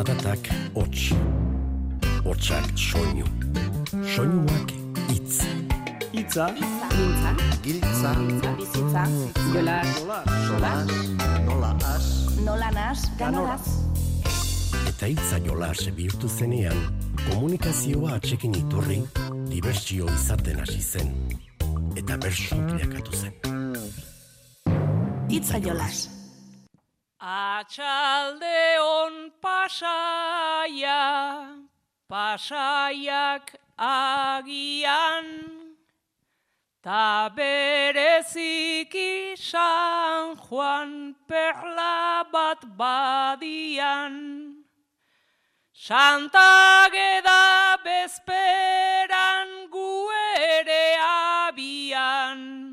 Zaratak hots, hotsak soinu, soinuak itz. Itza, Mintza, Giltza, bizitza, jola, sola, nola as, nola nas, ganoraz. Eta hitza jolas bihurtu zenean, komunikazioa atxekin iturri, dibertsio izaten hasi zen. Eta bersu bilakatu zen. Itza jolas. Atxalde on pasaia, pasaiak agian, ta bereziki San Juan perla bat badian. Santa geda bezperan gu ere abian,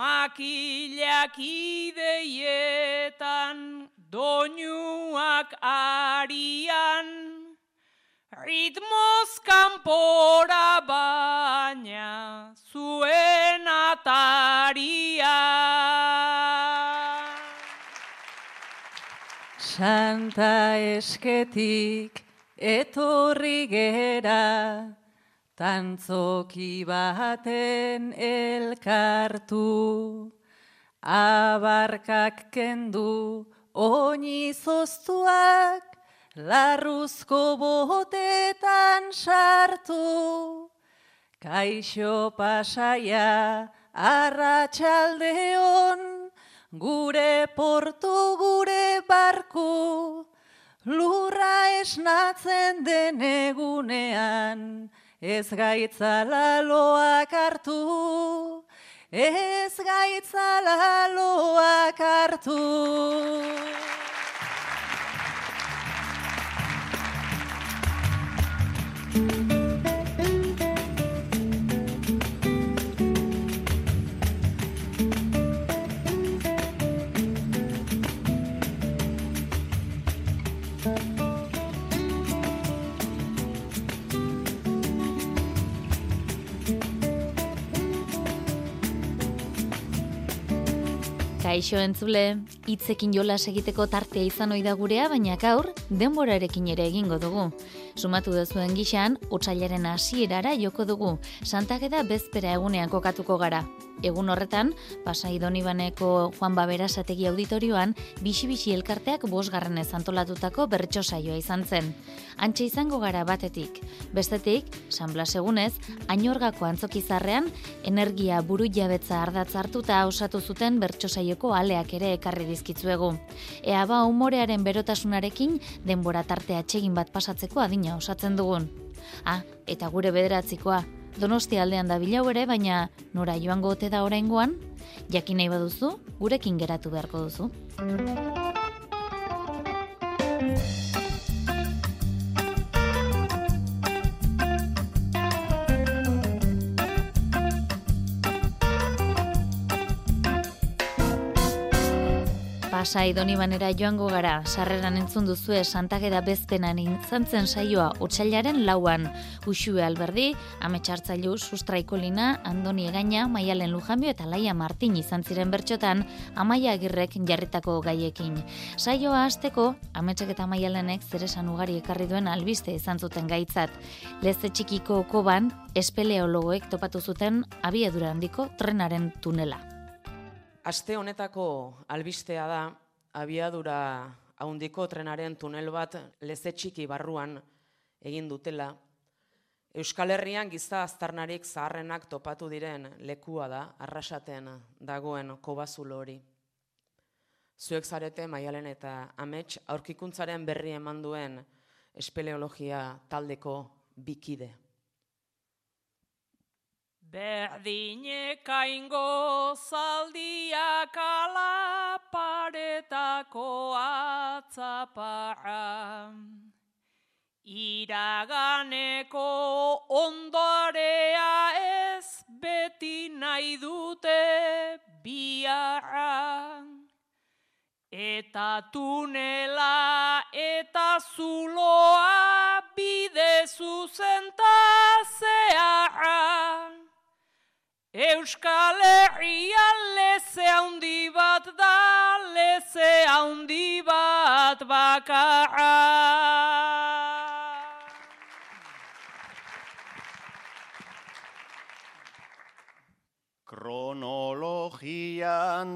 makilak ideietan doinuak arian, ritmoz kanpora baina zuen ataria. Santa esketik etorri gera, tantzoki baten elkartu, abarkak kendu oini zoztuak, larruzko botetan sartu, kaixo pasaia arratsaldeon, gure portu gure barku, lurra esnatzen den egunean, ez gaitzala loak hartu, ez gaitzala loak hartu. Kaixo entzule, hitzekin jolas egiteko tartea izan ohi da gurea, baina gaur denborarekin ere egingo dugu. Sumatu duzuen gixan, otsailaren hasierara joko dugu. Santageda bezpera egunean kokatuko gara. Egun horretan, Pasai Donibaneko Juan Babera Sategi Auditorioan, bixi-bixi elkarteak bosgarrenez antolatutako bertso saioa izan zen. Antxe izango gara batetik. Bestetik, San Blas egunez, ainorgako antzokizarrean, energia buru jabetza ardatz hartuta osatu zuten bertso saioko aleak ere ekarri dizkitzuegu. Ea ba umorearen berotasunarekin denbora tarte atsegin bat pasatzeko adina osatzen dugun. Ah, eta gure bederatzikoa, Donosti aldean da bilau ere, baina nora joango ote da oraingoan? Jakin nahi baduzu, gurekin geratu beharko duzu. Pasai Donibanera joango gara, sarreran entzun duzue Santageda bezpenan intzantzen saioa otsailaren lauan. Uxue Alberdi, Ametxartzailu, Sustraikolina, Andoni Egaina, Maialen Lujambio eta Laia Martin izan ziren bertxotan, Amaia Agirrek jarritako gaiekin. Saioa hasteko Ametxek eta Maialenek zeresan ugari ekarri duen albiste izan zuten gaitzat. Leze txikiko koban, espeleologoek topatu zuten abiadura handiko trenaren tunela. Aste honetako albistea da abiadura haundiko trenaren tunel bat leze txiki barruan egin dutela. Euskal Herrian giza aztarnarik zaharrenak topatu diren lekua da arrasaten dagoen kobazulo hori. Zuek zarete maialen eta amets aurkikuntzaren berri eman duen espeleologia taldeko bikide. Berdineka ingo zaldiak alaparetako atzapara. Iraganeko ondorea ez beti nahi dute biarra. Eta tunela eta zuloa bide zuzenta zeharra. Euskal Herria leze handi bat da, leze handi bat bakarra. Kronologian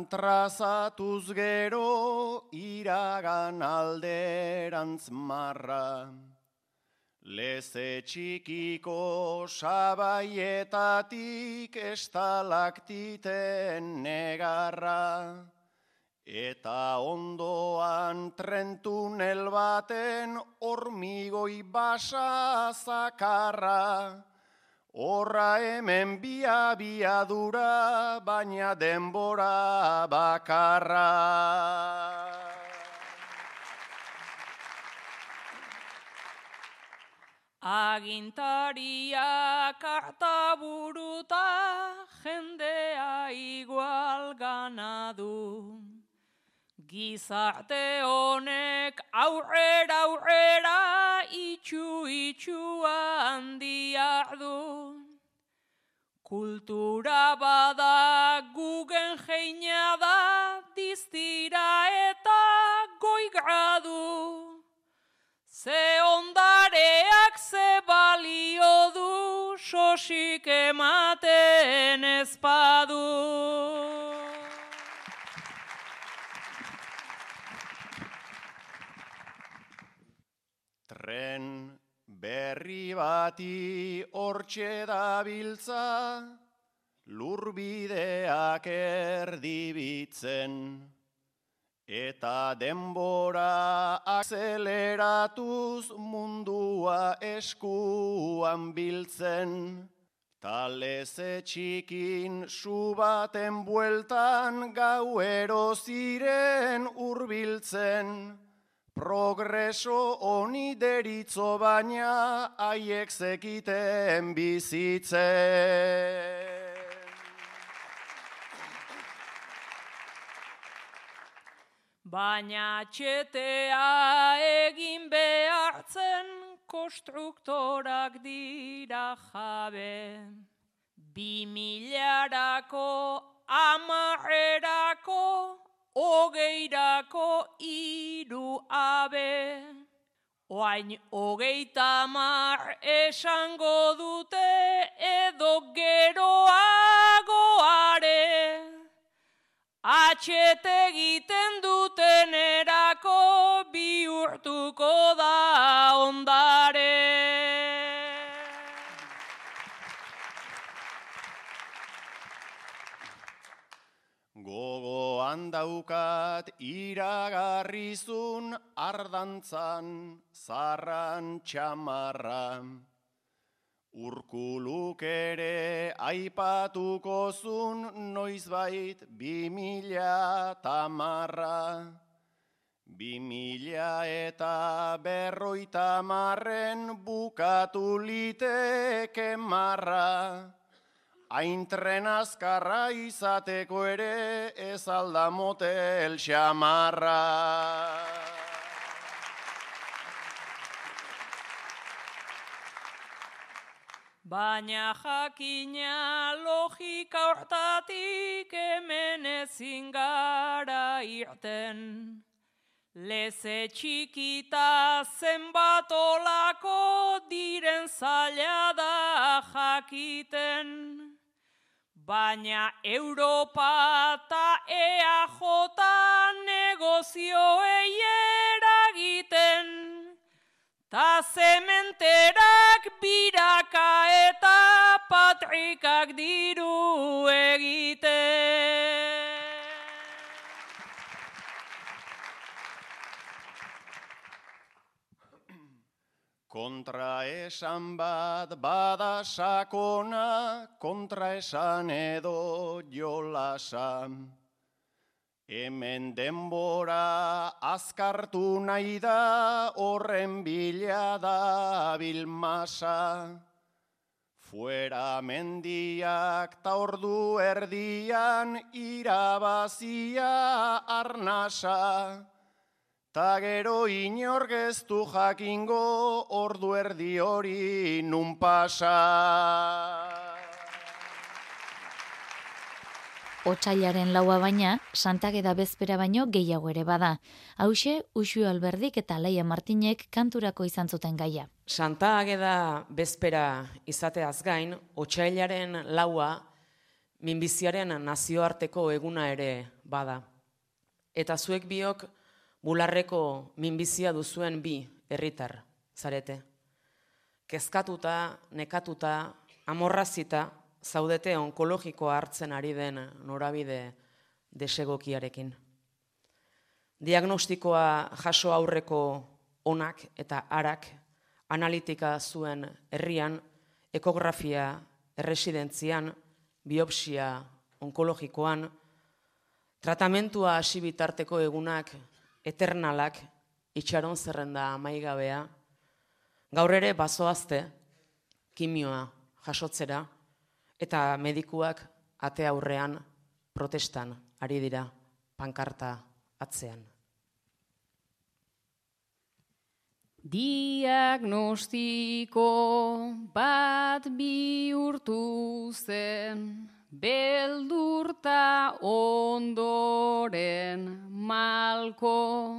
trazatuz gero iragan alderantz marra. Leze txikiko sabaietatik estalaktiten negarra. Eta ondoan trentunel baten hormigoi basa zakarra. Horra hemen bia biadura, baina denbora bakarra. Agintaria karta buruta jendea igual ganadu. Gizarte honek aurrera aurrera itxu itxua handia du. Kultura bada gugen jeina da diztira eta goigradu. Ze ondareak ze balio du sosik ematen ezpadu. Tren berri bati hortxe dabiltza, lurbideak erdibitzen. Eta denbora akzeleratuz mundua eskuan biltzen. Taleze txikin su baten bueltan gauero ziren urbiltzen. Progreso honi deritzo baina haiek zekiten bizitzen. Baina txetea egin behartzen konstruktorak dira jabe. Bi milarako, amarrerako, hogeirako iru abe. Oain hogeita mar esango dute edo geroagoare. Atxete egiten duten erako bihurtuko da ondare. Gogoan daukat iragarrizun ardantzan zarran txamarra. Urkuluk ere aipatuko zun noizbait bi mila tamarra. Bi mila eta berroita marren bukatu liteke marra. Hain tren azkarra izateko ere ez alda motel xamarra. Baina jakina logika hortatik hemen ezin gara irten. Leze txikita zenbat olako diren zaila da jakiten. Baina Europa eta EAJ negozioei eragiten. Ta zementerak biraka eta patrikak diru egiten. Kontra esan bat bada sakona, kontra esan edo jolasa. Hemen denbora azkartu nahi da horren bila da bilmasa. Fuera mendiak ta ordu erdian irabazia arnasa. Ta gero inorgeztu jakingo ordu erdi hori nun pasa. Otsailaren laua baina, santageda bezpera baino gehiago ere bada. Hauxe, Uxu Alberdik eta Laia Martinek kanturako izan zuten gaia. Santa Ageda bezpera izateaz gain, otsailaren laua minbiziaren nazioarteko eguna ere bada. Eta zuek biok bularreko minbizia duzuen bi herritar zarete. Kezkatuta, nekatuta, amorrazita, zaudete onkologikoa hartzen ari den norabide desegokiarekin. Diagnostikoa jaso aurreko onak eta arak analitika zuen herrian, ekografia erresidentzian, biopsia onkologikoan, tratamentua hasi bitarteko egunak eternalak itxaron zerrenda amaigabea, gaur ere bazoazte kimioa jasotzera, eta medikuak ate aurrean protestan ari dira pankarta atzean. Diagnostiko bat bihurtu zen, beldurta ondoren malko,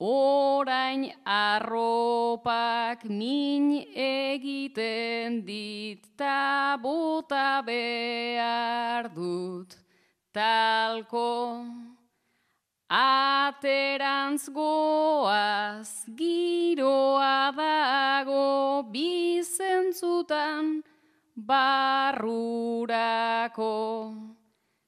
Orain arropak min egiten dit ta bota behar dut talko. Aterantz goaz giroa dago bizentzutan barrurako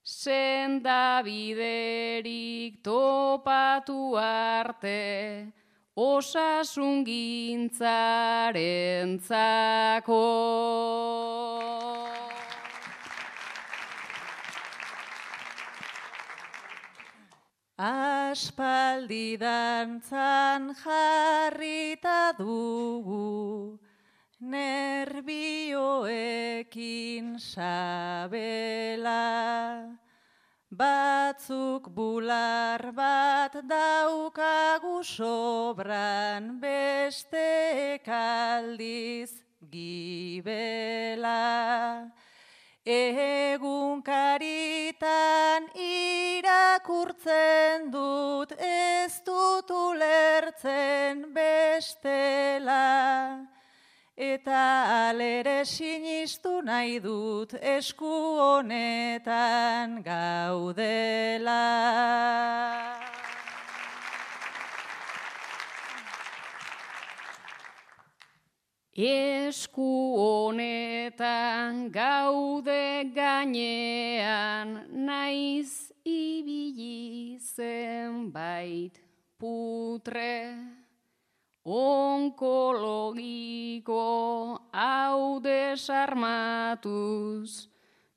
senda biderik topatu arte osasun gintzaren zako. Aspaldi dantzan jarrita dugu, nerbioekin sabela. Batzuk bular bat daukagu sobran beste kaldiz gibela. Egun karitan irakurtzen dut ez dut ulertzen bestela. Eta alere sinistu nahi dut esku honetan gaudela. Esku honetan gaude gainean naiz ibili zenbait putre onkologiko hau desarmatuz,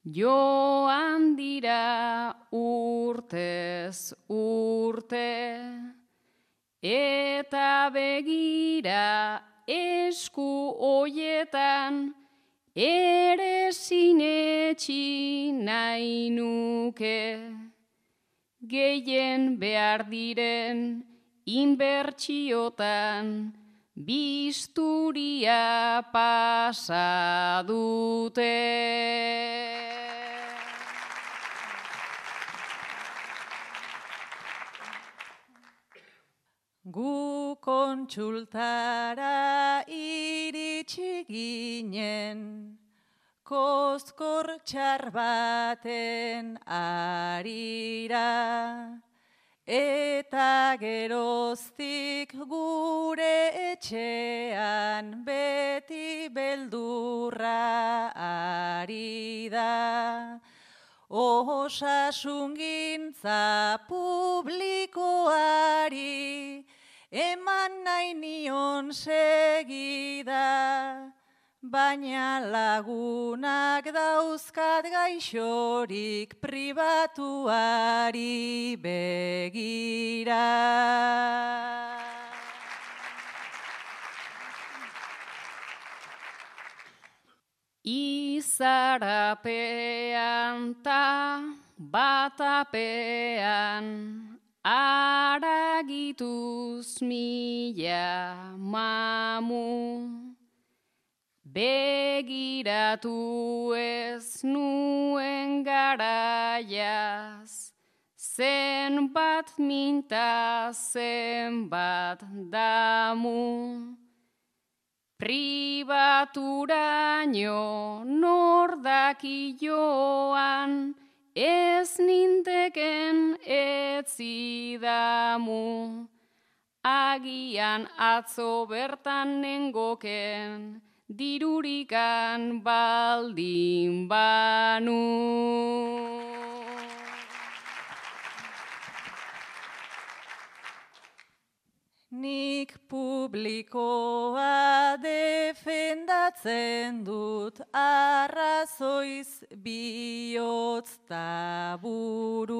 joan dira urtez urte, eta begira esku hoietan, ere sinetxi nahi nuke, gehien behar diren, inbertsiotan bisturia pasa dute. Gu kontsultara iritsi ginen, kostkor txar baten arira. Eta geroztik gure etxean beti beldurra ari da. Osasun gintza publikoari eman nahi nion segida baina lagunak dauzkat gaixorik pribatuari begira. Izarapean ta batapean aragituz mila mamu. Begiratu ez nuen garaiaz, zenbat minta zenbat damu. Pribaturaino nordaki joan, ez ninteken etzidamu. Agian atzo bertan nengoken, dirurikan baldin banu. Nik publikoa defendatzen dut arrazoiz bihotz taburu.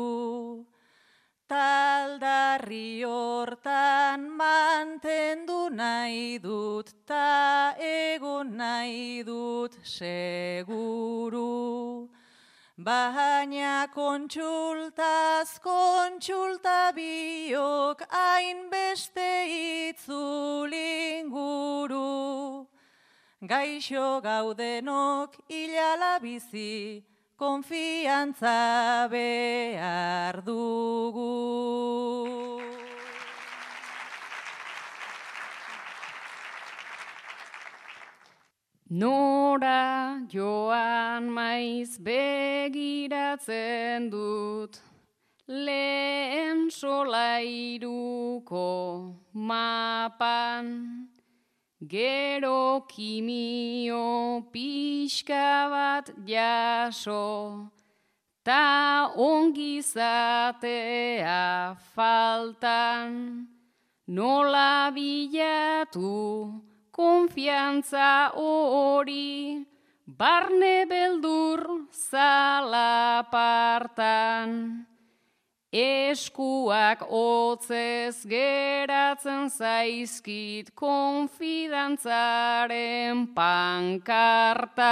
Taldarri hortan mantendu nahi dut ta egon nahi dut seguru. Baina kontsultaz kontsulta biok hainbeste itzulinguru. Gaixo gaudenok ilala bizi, konfiantza behar dugu. Nora joan maiz begiratzen dut, lehen solairuko mapan, gero kimio pixka bat jaso, ta ongizatea faltan, nola bilatu, konfiantza hori, barne beldur zalapartan. Eskuak hotzez geratzen zaizkit konfidantzaren pankartan.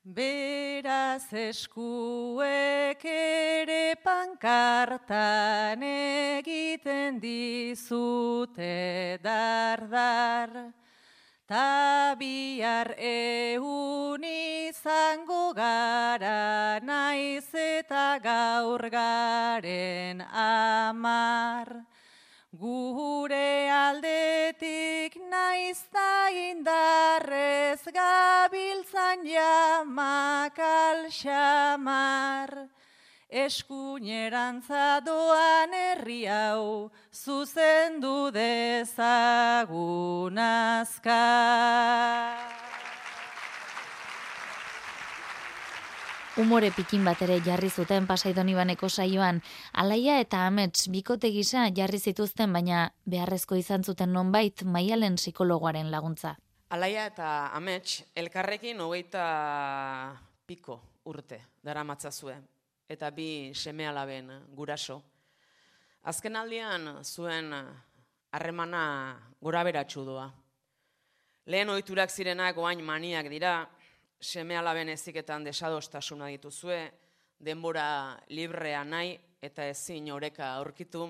Beraz eskuek ere pankartan egiten dizute dardar. Ta bihar egun izango gara naiz eta gaur garen amar. Gure aldetik naiz da indarrez gabiltzan jamak alxamar. Eskuinerantza doan herri hau zuzendu dezagun azkar. Umore pikin bat ere jarri zuten pasaidon ibaneko saioan, alaia eta amets bikote gisa jarri zituzten, baina beharrezko izan zuten nonbait maialen psikologoaren laguntza. Alaia eta amets elkarrekin hogeita piko urte dara matzazue, eta bi seme alaben guraso. Azken aldian zuen harremana gora beratxu doa. Lehen ohiturak zirenak oain maniak dira, seme alaben eziketan desadostasuna dituzue, denbora librea nahi eta ezin oreka aurkitu,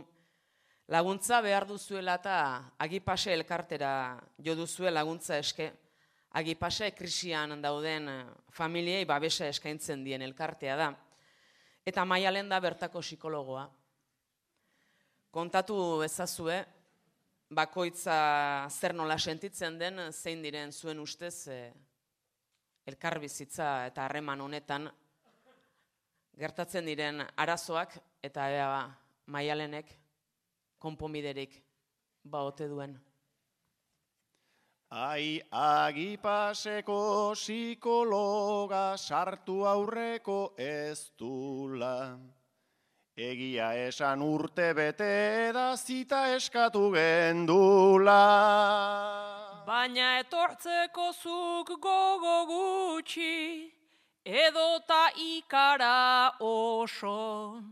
laguntza behar duzuela eta agipase elkartera jo duzue laguntza eske, agipase krisian dauden familiei babesa eskaintzen dien elkartea da, eta maialen da bertako psikologoa. Kontatu ezazue, bakoitza zer nola sentitzen den, zein diren zuen ustez, eh, elkarbizitza eta harreman honetan gertatzen diren arazoak eta ea ba, maialenek konpomiderik baote duen. Ai agipaseko psikologa sartu aurreko ez dula. Egia esan urte bete da zita eskatu gendula. Baina etortzeko zuk gogo gutxi, edota ikara oso.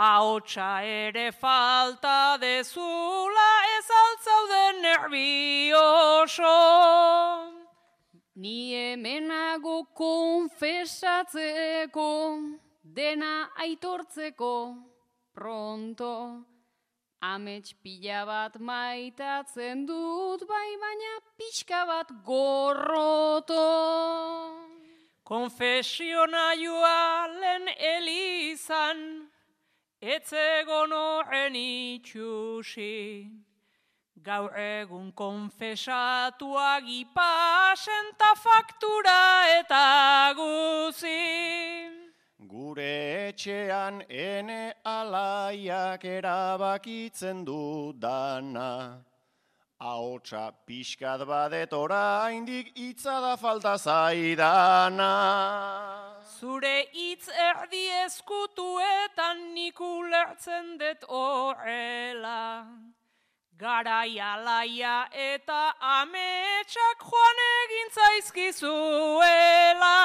Ahotsa ere falta dezula ez altzauden nervioso. Ni hemenago konfesatzeko, dena aitortzeko pronto. Amets pila bat maitatzen dut, bai baina pixka bat gorroto. Konfesiona joa len elizan, etzegon horren itxusi. Gaur egun konfesatuak ipasen ta faktura eta guzin. Gure etxean ene alaiak erabakitzen du dana. Ahotsa pixkat badet oraindik hitza da falta zaidana. Zure hitz erdi eskutuetan nik ulertzen dut horrela. Garaia laia eta ametsak joan egin zaizkizuela.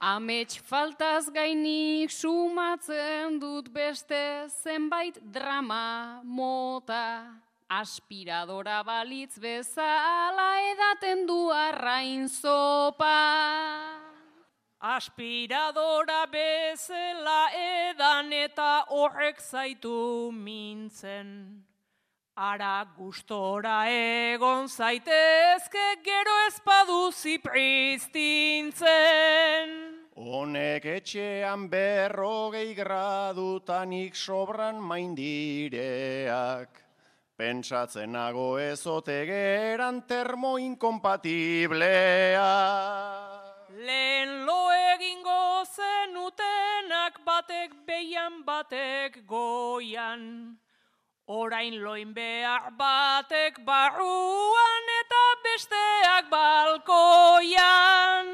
Amets faltaz gainik sumatzen dut beste zenbait drama mota. Aspiradora balitz bezala edaten du arrain zopa. Aspiradora bezala edan eta horrek zaitu mintzen. Ara gustora egon zaitezke gero espaduzi pristintzen. Honek etxean berrogei gradutanik sobran maindireak. Pentsatzen nago ezote geran termoinkompatiblea. Lehen lo egingo zenutenak batek beian batek goian. Orain loin behar batek barruan eta besteak balkoian.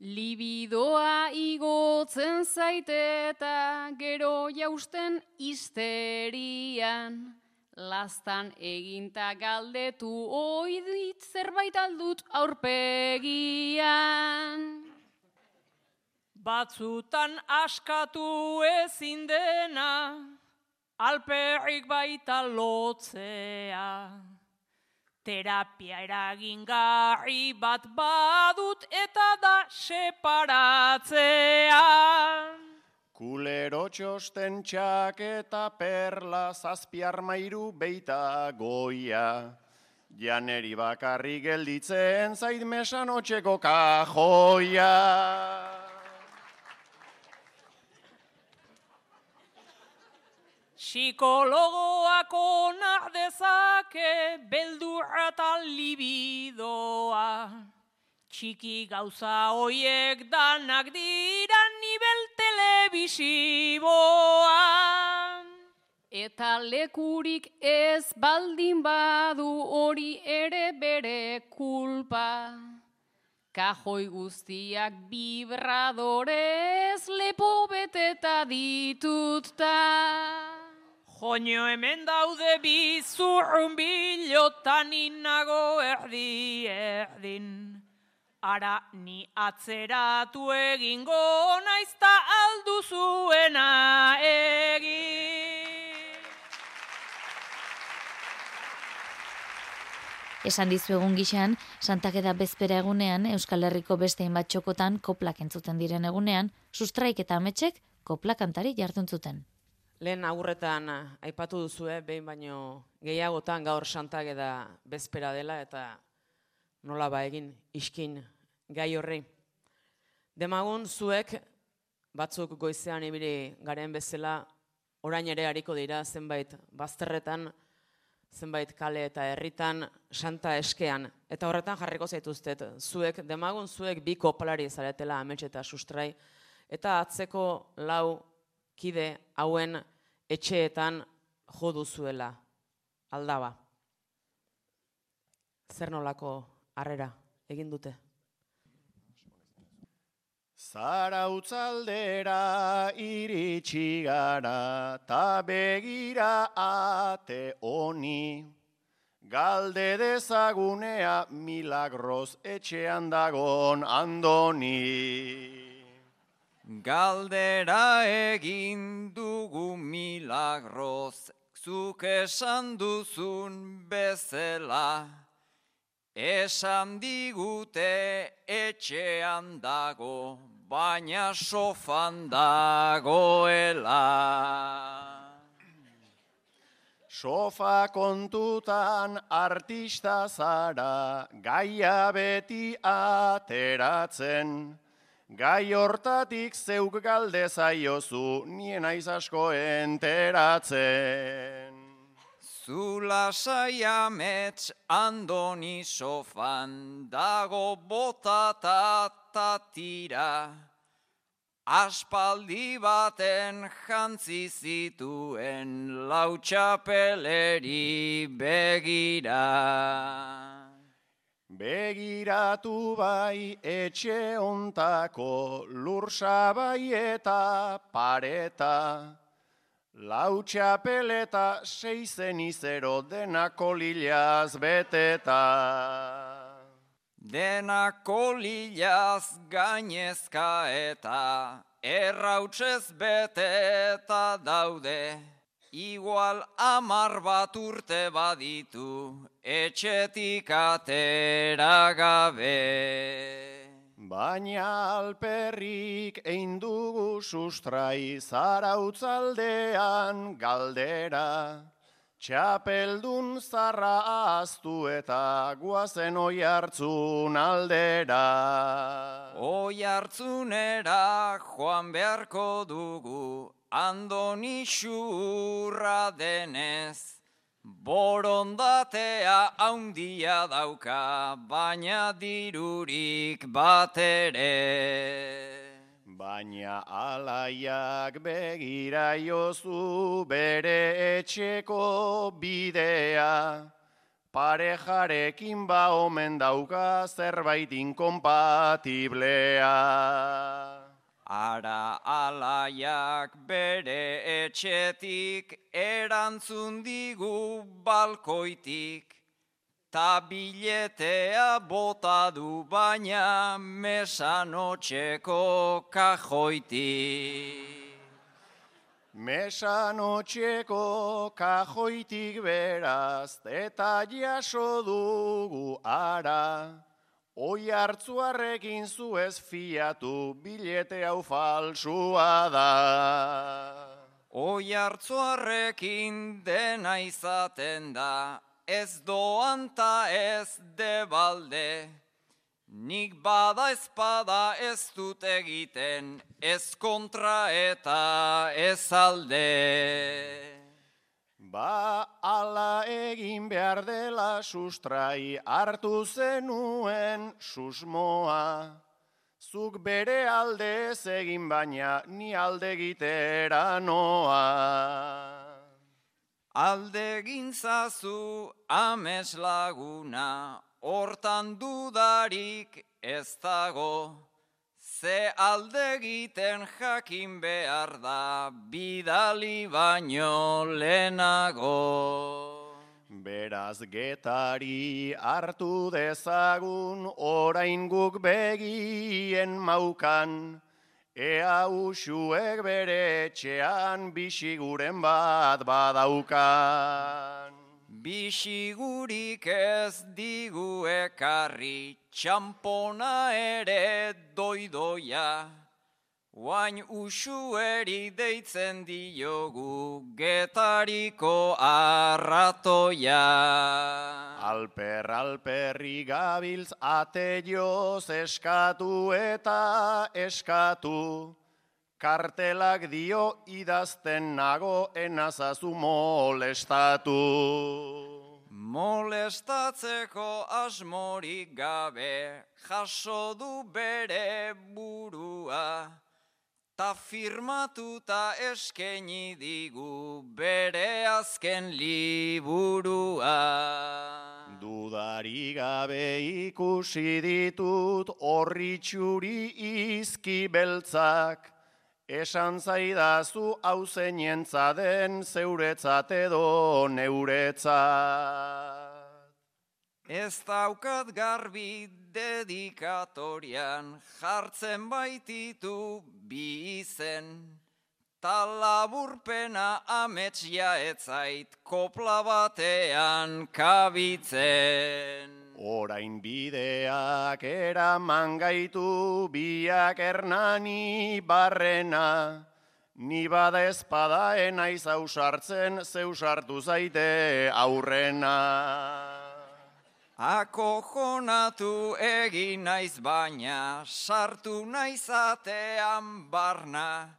Libidoa igotzen zaite eta gero jausten histerian. Lastan eginta galdetu oidit zerbait aldut aurpegian. Batzutan askatu ezin dena, alperrik baita lotzea. Terapia eragingarri bat badut eta da separatzea. Kulero txosten txak eta perla zazpiarmairu beita goia. Janeri bakarri gelditzen zait mesan otxeko kajoia. Psikologoak onar dezake beldurra eta libidoa. Txiki gauza hoiek danak dira nivel telebisiboa. Eta lekurik ez baldin badu hori ere bere kulpa. Kajoi guztiak vibradorez lepo beteta ditutta. Joño hemen daude bizurrun bilotan inago erdi erdin. Ara ni atzeratu egingo naizta alduzuena egin. Esan dizu egun gixan, Santakeda bezpera egunean, Euskal Herriko beste hainbat txokotan koplak entzuten diren egunean, sustraik eta ametxek koplak kantari jardun zuten. Lehen aurretan aipatu duzue, behin baino gehiagotan gaur santak eda bezpera dela eta nola ba egin iskin gai horri. Demagun zuek batzuk goizean ibili garen bezala orain ere hariko dira zenbait bazterretan, zenbait kale eta herritan santa eskean. Eta horretan jarriko zaituztet, zuek, demagun zuek bi kopalari zaretela amets eta sustrai, eta atzeko lau kide hauen etxeetan jo duzuela aldaba. Zer nolako harrera egin dute? Zara utzaldera iritsi gara, ta begira ate honi. Galde dezagunea milagroz etxean dagon andoni. Galdera egin dugu milagroz, zuk esan duzun bezela. Esan digute etxean dago, baina sofan dagoela. Sofa kontutan artista zara, gaia beti ateratzen. Gai hortatik zeuk galde zaiozu, nien aiz asko enteratzen. Zula saia metz andoni sofan, dago botata tatira. Aspaldi baten jantzi zituen lautxapeleri begira. Begiratu bai etxe ontako lursabai eta pareta. Lautxapeleta seizen izero denako lilaz beteta. Denako lilaz gainezka eta errautsez beteta daude. Igual amar bat urte baditu etxetik atera gabe. Baina alperrik egin dugu sustrai zarautzaldean galdera. Txapeldun zarra aztu eta guazen oi hartzun aldera. Oi hartzunera joan beharko dugu, andoni xurra denez. Borondatea haundia dauka, baina dirurik bat ere. Baina alaiak begira jozu bere etxeko bidea, parejarekin ba omen dauka zerbait inkompatiblea. Ara alaiak bere etxetik erantzun digu balkoitik, ta biletea bota du baina mesanotxeko kajoitik. Mesanotxeko kajoitik beraz eta jaso dugu ara. Oi hartzuarrekin zuez fiatu bilete hau falsua da. Oi hartzuarrekin dena izaten da, ez doan ta ez debalde. Nik bada espada ez dut egiten, ez kontra eta ez alde. Ba ala egin behar dela sustrai hartu zenuen susmoa. Zuk bere alde egin baina ni alde egitera noa. Alde gintzazu ames laguna, hortan dudarik ez dago. Ze alde egiten jakin behar da, bidali baino lehenago. Beraz getari hartu dezagun orain guk begien maukan, ea usuek bere etxean bisiguren bat badaukan. Bisigurik ez digu ekarri, txampona ere doidoia. Oain usueri deitzen diogu getariko arratoia. Alper, alperri gabiltz ate joz eskatu eta eskatu. Kartelak dio idazten nago enazazu molestatu. Molestatzeko asmorik gabe, jaso du bere burua, ta firmatuta eskeni digu bere azken liburua. Dudari gabe ikusi ditut horritxuri izki beltzak, esan zaidazu hau zeinentza den zeuretzat edo neuretzat. Ez daukat garbi dedikatorian jartzen baititu bi izen. Ta laburpena ametsia etzait kopla batean kabitzen. Orain bideak eraman gaitu biak hernani barrena, Ni bada ezpada enaiz ausartzen, zeu sartu zaite aurrena. Akojonatu egin naiz baina, sartu naiz atean barna.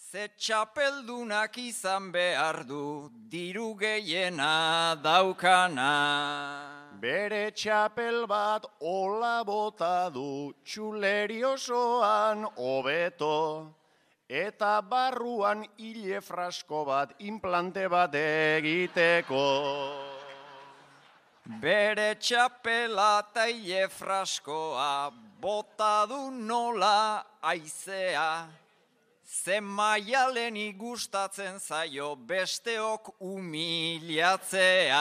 Ze txapeldunak izan behar du, diru gehiena daukana. Bere txapel bat ola bota du, txuleri osoan hobeto. Eta barruan hile frasko bat, implante bat egiteko. Bere txapela eta hile fraskoa, bota du nola aizea. Ze maialen gustatzen zaio besteok humilatzea.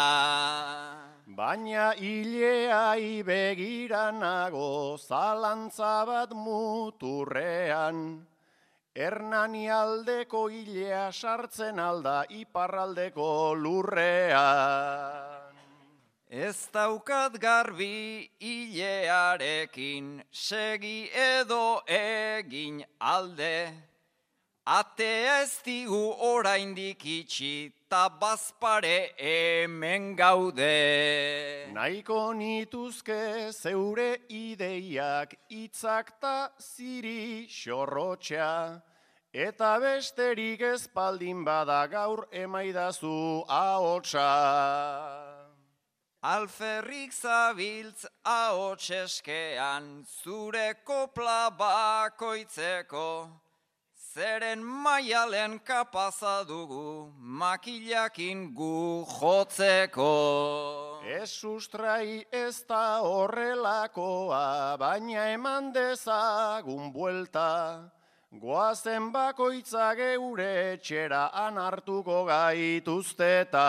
Baina hileai begiranago zalantza bat muturrean. Hernani aldeko hilea sartzen alda iparraldeko lurrean. Ez daukat garbi hilearekin segi edo egin alde. Atea ez digu oraindik itxi, ta bazpare hemen gaude. Naiko nituzke zeure ideiak itzak ta ziri xorrotxa, eta besterik ezpaldin bada gaur emaidazu ahotsa. Alferrik zabiltz ahotseskean zure kopla bakoitzeko, zeren maialen kapaza dugu makilakin gu jotzeko. Ez sustrai ez da horrelakoa, baina eman dezagun buelta, goazen bakoitza geure etxera anartuko gaituzteta.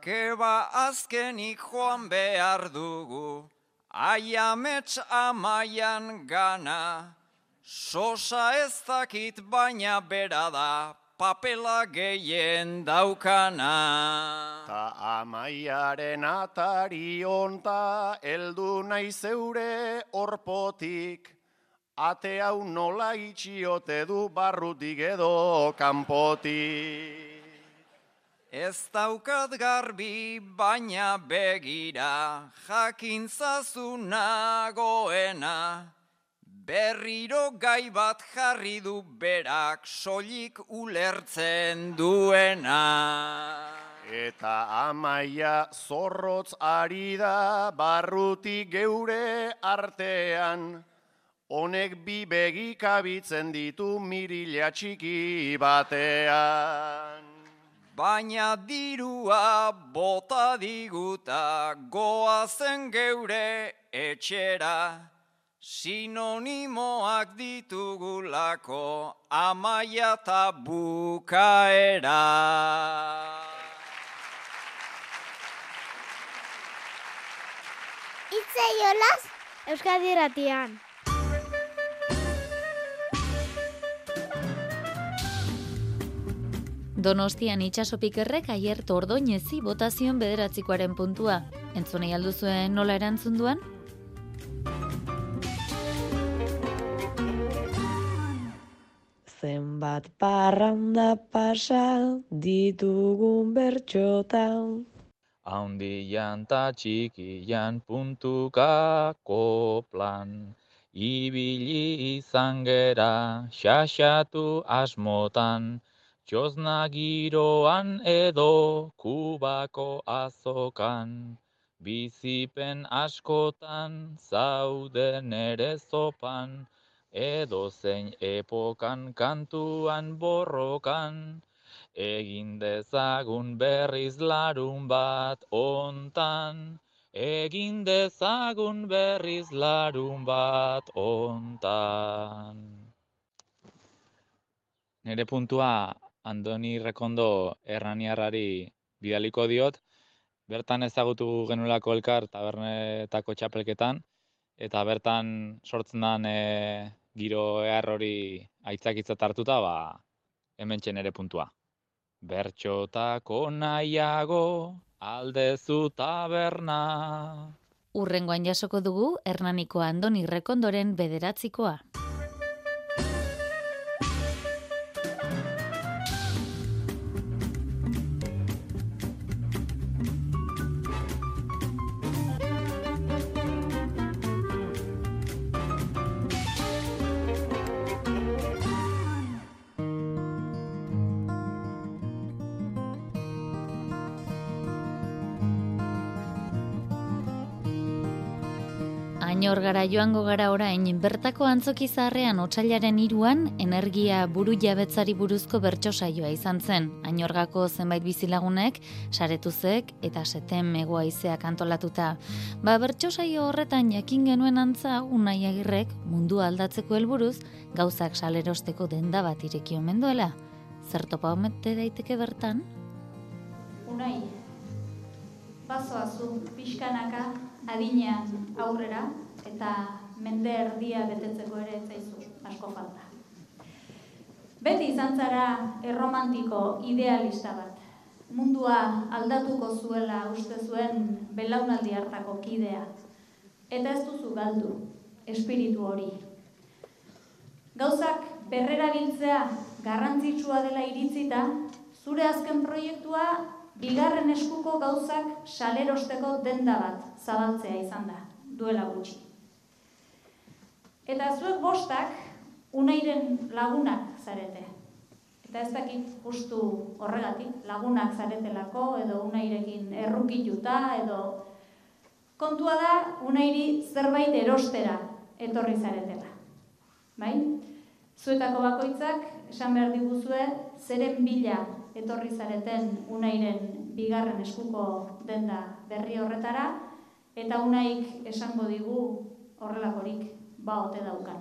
Keba azkenik joan behar dugu, aiamets amaian gana, sosa ez dakit baina bera da, papela gehien daukana. Ta amaiaren atari onta, eldu nahi zeure orpotik, ate hau nola itxiote du barrutik edo kanpotik. Ez daukat garbi baina begira, jakintzazu nagoena. Berriro gai bat jarri du berak, soilik ulertzen duena. Eta amaia zorrotz ari da barrutik geure artean, honek bi begikabitzen ditu mirila txiki batean. Baina dirua bota diguta goazen geure etxera, sinonimoak ditugulako amaia eta bukaera. Itze jolaz, Euskadi Ratian. Donostian itxasopikerrek aier tordoinezi botazion bederatzikoaren puntua. Entzunei alduzuen nola erantzun duan? Zenbat parranda pasa ditugun bertxotan. Haundian ta txikian puntukako plan. Ibili izan gera, xaxatu asmotan. Txosna giroan edo kubako azokan, bizipen askotan zauden ere zopan, edo zein epokan kantuan borrokan, egin dezagun berriz larun bat ontan, egin dezagun berriz larun bat ontan. Nere puntua Andoni Rekondo erraniarrari bidaliko diot, bertan ezagutu genulako elkar tabernetako txapelketan, eta bertan sortzen den e, giro ehar hori aitzakitzat hartuta, ba, hemen ere puntua. Bertxotako nahiago aldezu taberna. Urrengoan jasoko dugu Hernaniko Andoni Rekondoren bederatzikoa. Gara joango gara orain, bertako antzoki zaharrean otxailaren iruan, energia buru jabetzari buruzko bertso saioa izan zen. Añorgako zenbait bizilagunek, saretuzek eta seten megoa izeak antolatuta. Ba, bertso saio horretan jakin genuen antza, unai agirrek mundu aldatzeko helburuz gauzak salerosteko denda bat ireki omen duela. Zertopa omete daiteke bertan? Unai, bazoa zu, pixkanaka, adinean aurrera eta mende erdia betetzeko ere etzaizu asko falta. Beti izan zara erromantiko idealista bat. Mundua aldatuko zuela uste zuen belaunaldi hartako kidea. Eta ez duzu galdu, espiritu hori. Gauzak berrera biltzea garrantzitsua dela iritzita, zure azken proiektua bigarren eskuko gauzak salerosteko denda bat zabaltzea izan da, duela gutxi. Eta zuek bostak, unairen lagunak zarete. Eta ez dakit justu horregatik, lagunak zaretelako, edo unairekin errukiluta, edo kontua da, unairi zerbait erostera etorri zaretela. Bai? Zuetako bakoitzak, esan behar diguzue, zeren bila etorri zareten unairen bigarren eskuko denda berri horretara, eta unaik esango digu horrelakorik ba ote daukan.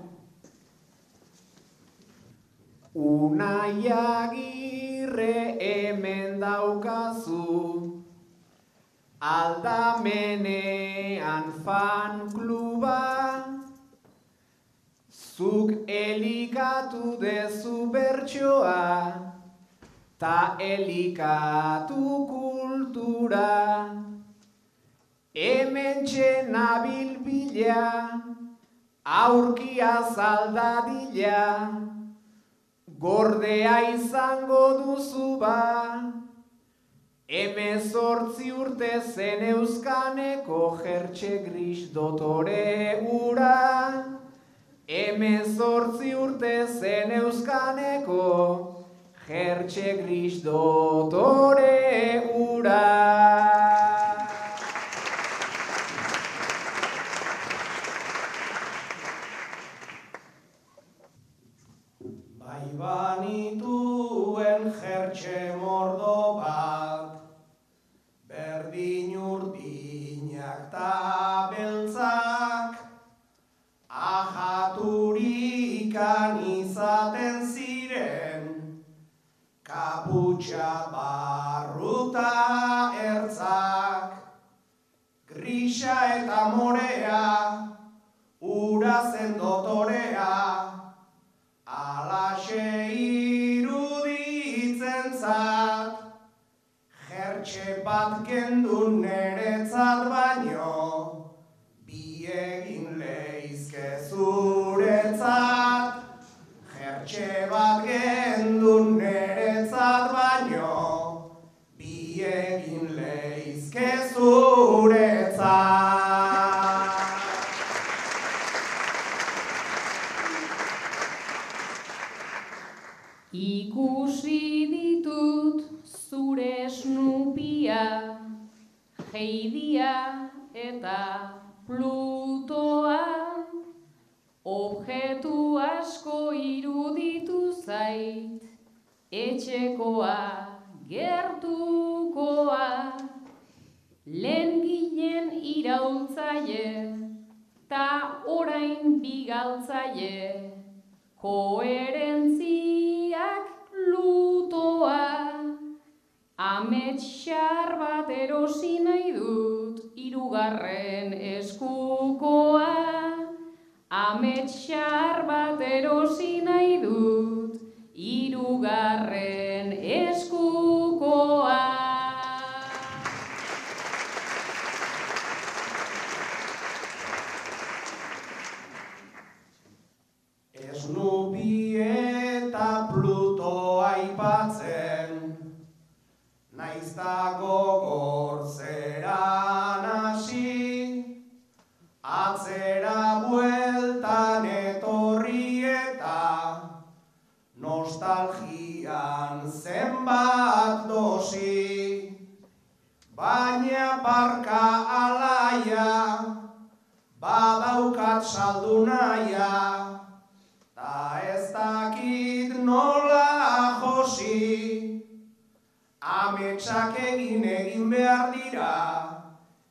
Unai agirre hemen daukazu, aldamenean fan kluba, zuk elikatu dezu bertsoa, ta elikatu kultura, hemen txena bilbila, aurkia zaldadila, gordea izango duzu ba, emezortzi urte zen euskaneko jertxe gris dotore ura, emezortzi urte zen euskaneko Gertxe gris dotore ura. Grisa eta morea, ura zen dotorea, alaxe iruditzen zat, jertxe bat gendu neretzat baino, biegin leizke zuretzat, jertxe bat gendu neretzat, baino, bi egin leizke zuretzat. Ikusi ditut zure snupia, heidia eta plutoa, objetu asko iruditu zait, etxekoa gertukoa. Lehen iraultzaie ta orain bigaltzaie koherentziak lutoa. Ametsar bat erosi nahi dut irugarren eskukoa. Ametsar bat erosi nahi dut irugarren da gogor zeran hasi, atzera bueltan etorri eta nostalgian zenbat dosi, baina parka alaia, badaukat saldu naia, ta ez dakit nola josi, ametsak egin egin behar dira,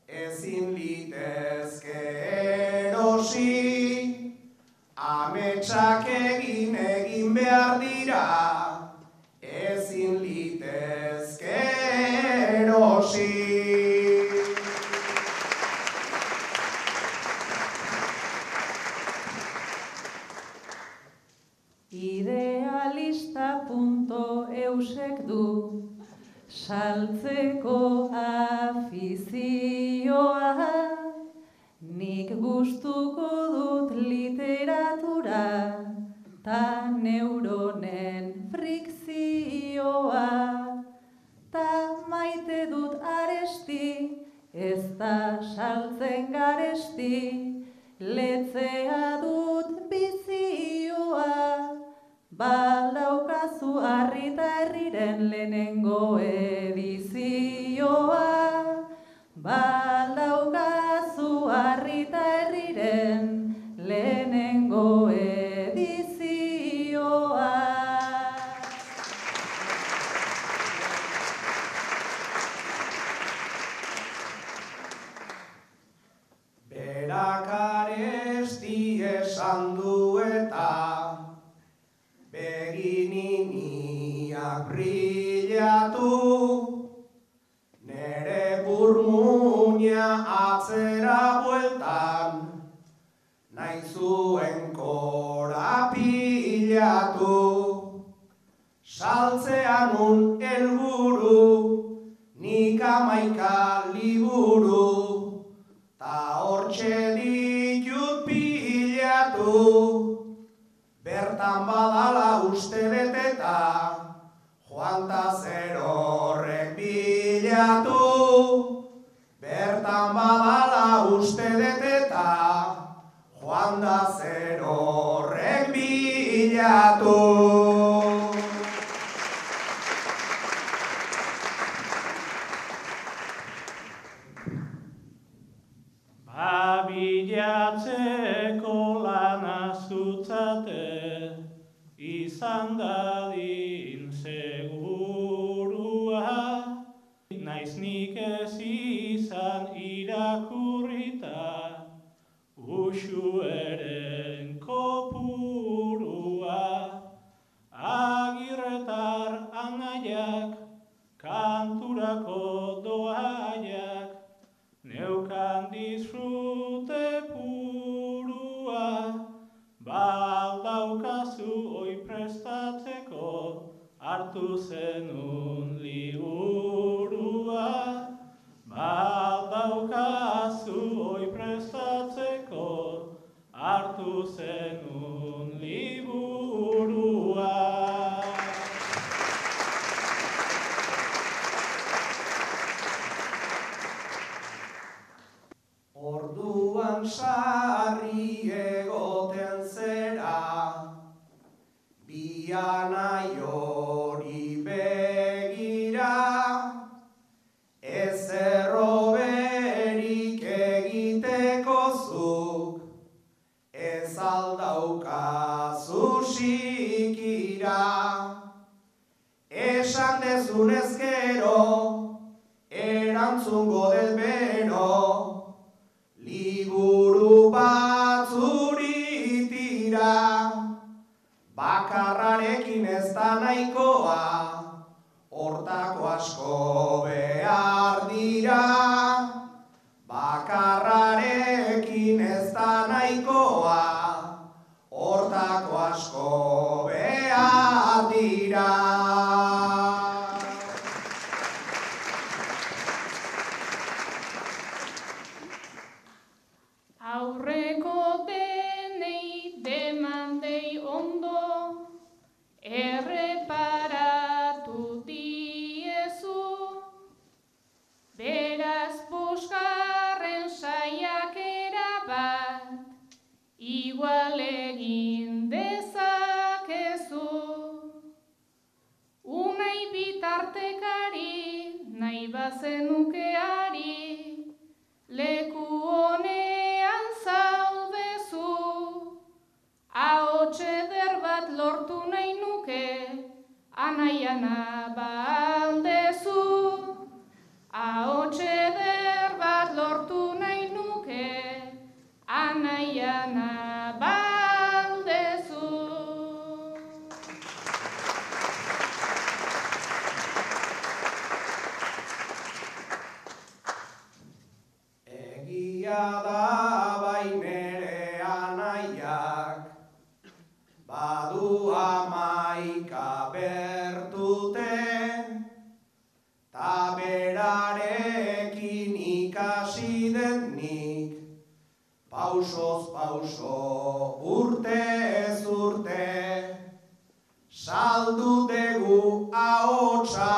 ezin litezke erosi. Ametsak egin egin behar dira, ezin litezke erosi. pecado. esan dezunezkero, erantzungo dut beno, liburu batzuri tira, bakarrarekin ez da nahikoa, hortako asko behar dira, bakarrarekin ez da nahikoa, hortako asko behar dira. na pauso urte ez urte, saldu degu ahotsa,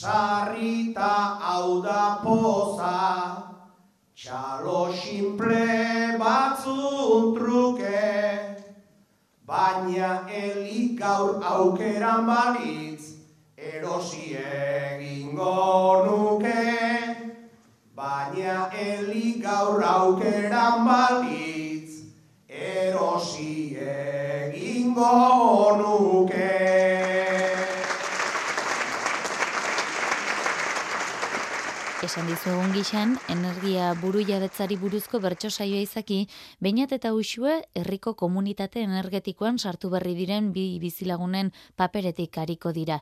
sarrita hau da poza, txalo simple batzun truke, baina elik gaur aukeran balitz, erosi egingo nuke, baina elik gaur aukeran balitz, erosi egingo nuke. Esan dizugun gixan, energia buru jabetzari buruzko bertso saioa izaki, bainat eta usue herriko komunitate energetikoan sartu berri diren bi bizilagunen paperetik ariko dira.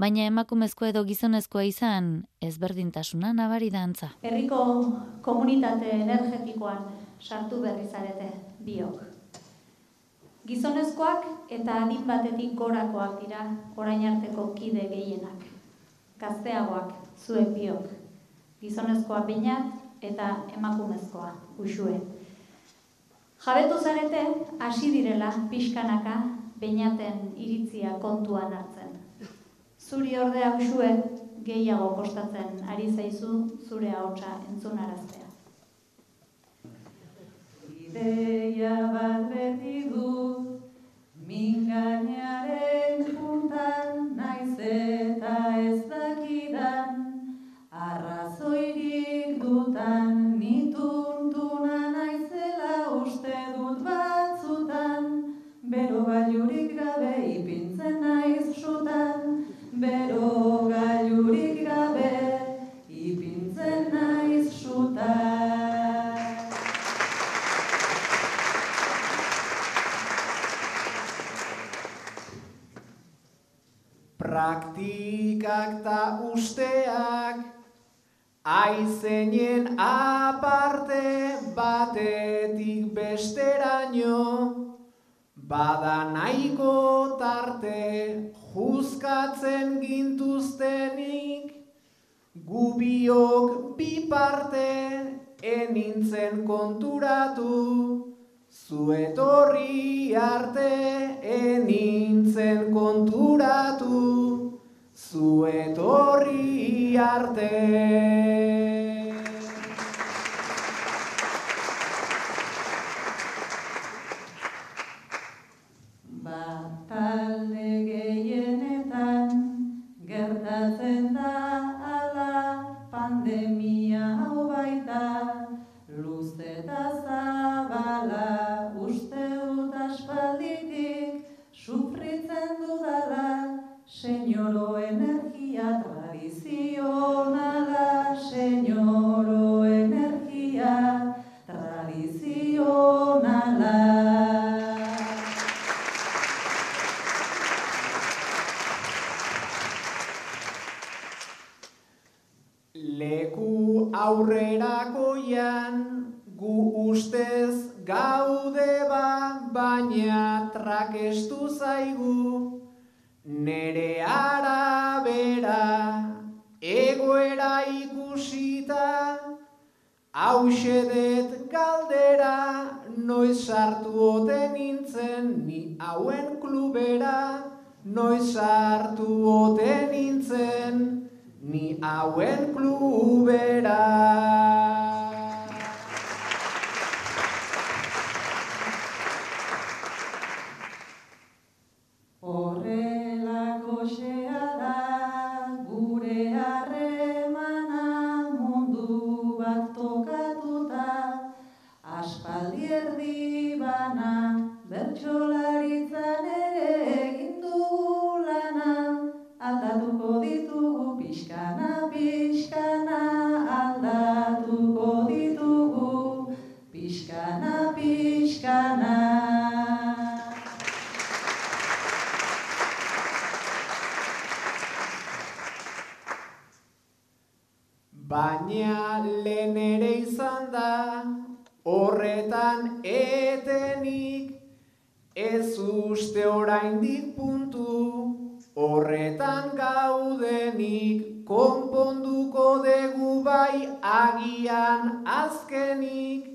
Baina emakumezkoa edo gizonezkoa izan, ezberdintasuna nabari da antza. Herriko komunitate energetikoan sartu berri zarete biok. Gizonezkoak eta adin batetik gorakoak dira orain arteko kide gehienak. Gazteagoak, zuek biok. Gizonezkoa bainat eta emakumezkoa, usue. Jabetu zarete, hasi direla pixkanaka bainaten iritzia kontuan hartzen. Zuri ordea usue gehiago kostatzen ari zaizu zure ahotsa entzunaraztea. Ideia bat ni hauen klubera. Gaudenik, konponduko dugu bai agian azkenik,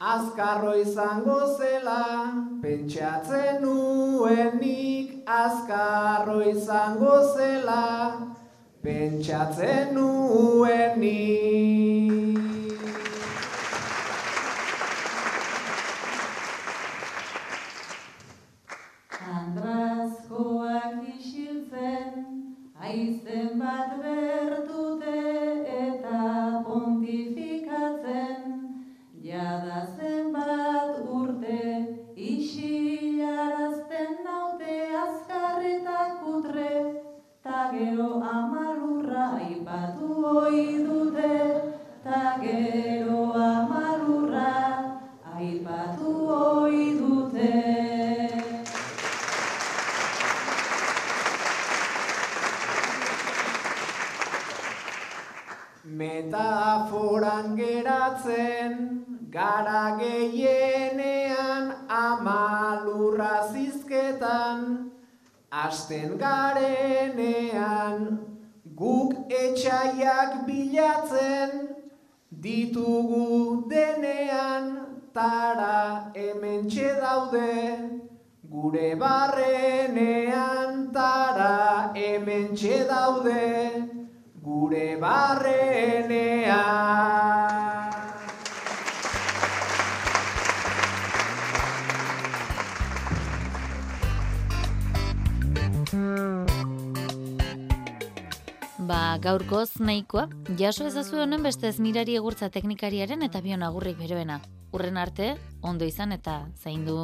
azkarro izango zela, pentsatzen nuenik, azkarro izango zela, pentsatzen nuenik. Metaforan geratzen, gara gehienean amalurra zizketan, Asten garenean, guk etxaiak bilatzen, ditugu denean, tara hemen daude, gure barrenean, tara hemen daude, gure barrenean. Ba, gaurkoz nahikoa, jaso ezazu honen beste ez mirari egurtza teknikariaren eta bion agurrik beroena. Urren arte, ondo izan eta zaindu.